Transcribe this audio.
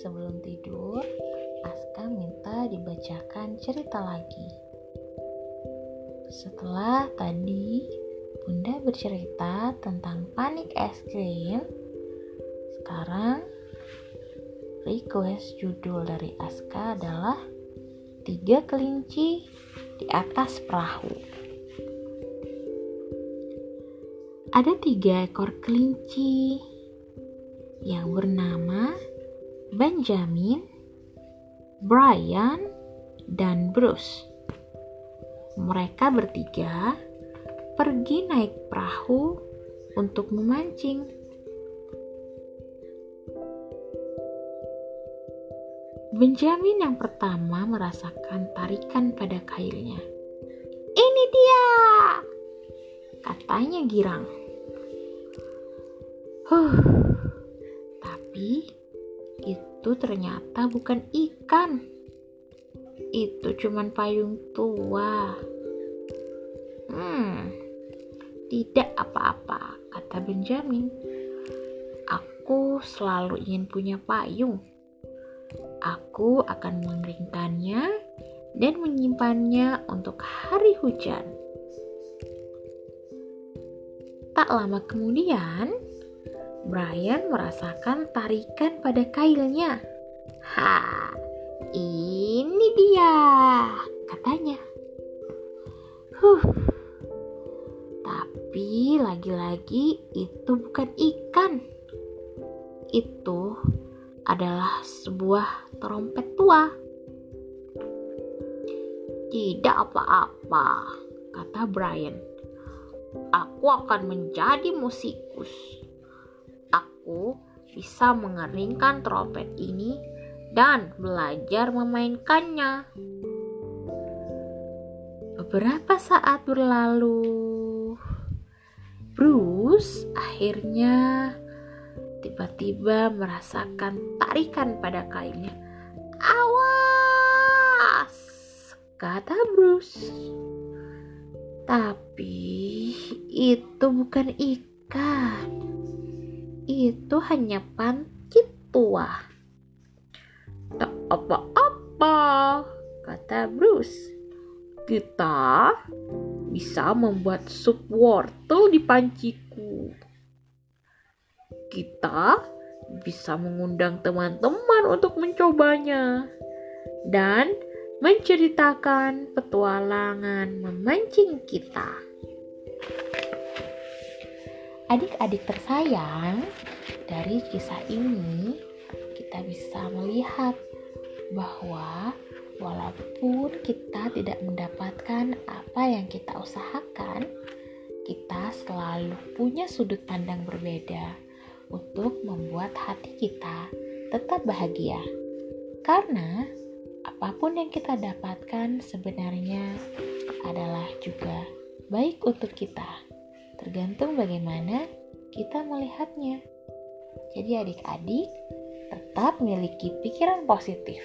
Sebelum tidur, Aska minta dibacakan cerita lagi. Setelah tadi Bunda bercerita tentang panik es krim, sekarang request judul dari Aska adalah Tiga Kelinci di Atas Perahu. Ada tiga ekor kelinci yang bernama Benjamin, Brian, dan Bruce. Mereka bertiga pergi naik perahu untuk memancing. Benjamin yang pertama merasakan tarikan pada kailnya. Ini dia, katanya girang. Huh, ternyata bukan ikan. Itu cuman payung tua. Hmm, tidak apa-apa, kata Benjamin. Aku selalu ingin punya payung. Aku akan mengeringkannya dan menyimpannya untuk hari hujan. Tak lama kemudian, Brian merasakan tarikan pada kailnya. Ha, ini dia, katanya. Huh, tapi lagi-lagi itu bukan ikan. Itu adalah sebuah trompet tua. Tidak apa-apa, kata Brian. Aku akan menjadi musikus aku bisa mengeringkan trompet ini dan belajar memainkannya. Beberapa saat berlalu, Bruce akhirnya tiba-tiba merasakan tarikan pada kainnya. Awas, kata Bruce. Tapi itu bukan ikan itu hanya pancit tua. Apa-apa, kata Bruce. Kita bisa membuat sup wortel di panciku. Kita bisa mengundang teman-teman untuk mencobanya dan menceritakan petualangan memancing kita. Adik-adik tersayang, dari kisah ini kita bisa melihat bahwa walaupun kita tidak mendapatkan apa yang kita usahakan, kita selalu punya sudut pandang berbeda untuk membuat hati kita tetap bahagia. Karena apa pun yang kita dapatkan sebenarnya adalah juga baik untuk kita tergantung bagaimana kita melihatnya. Jadi adik-adik tetap memiliki pikiran positif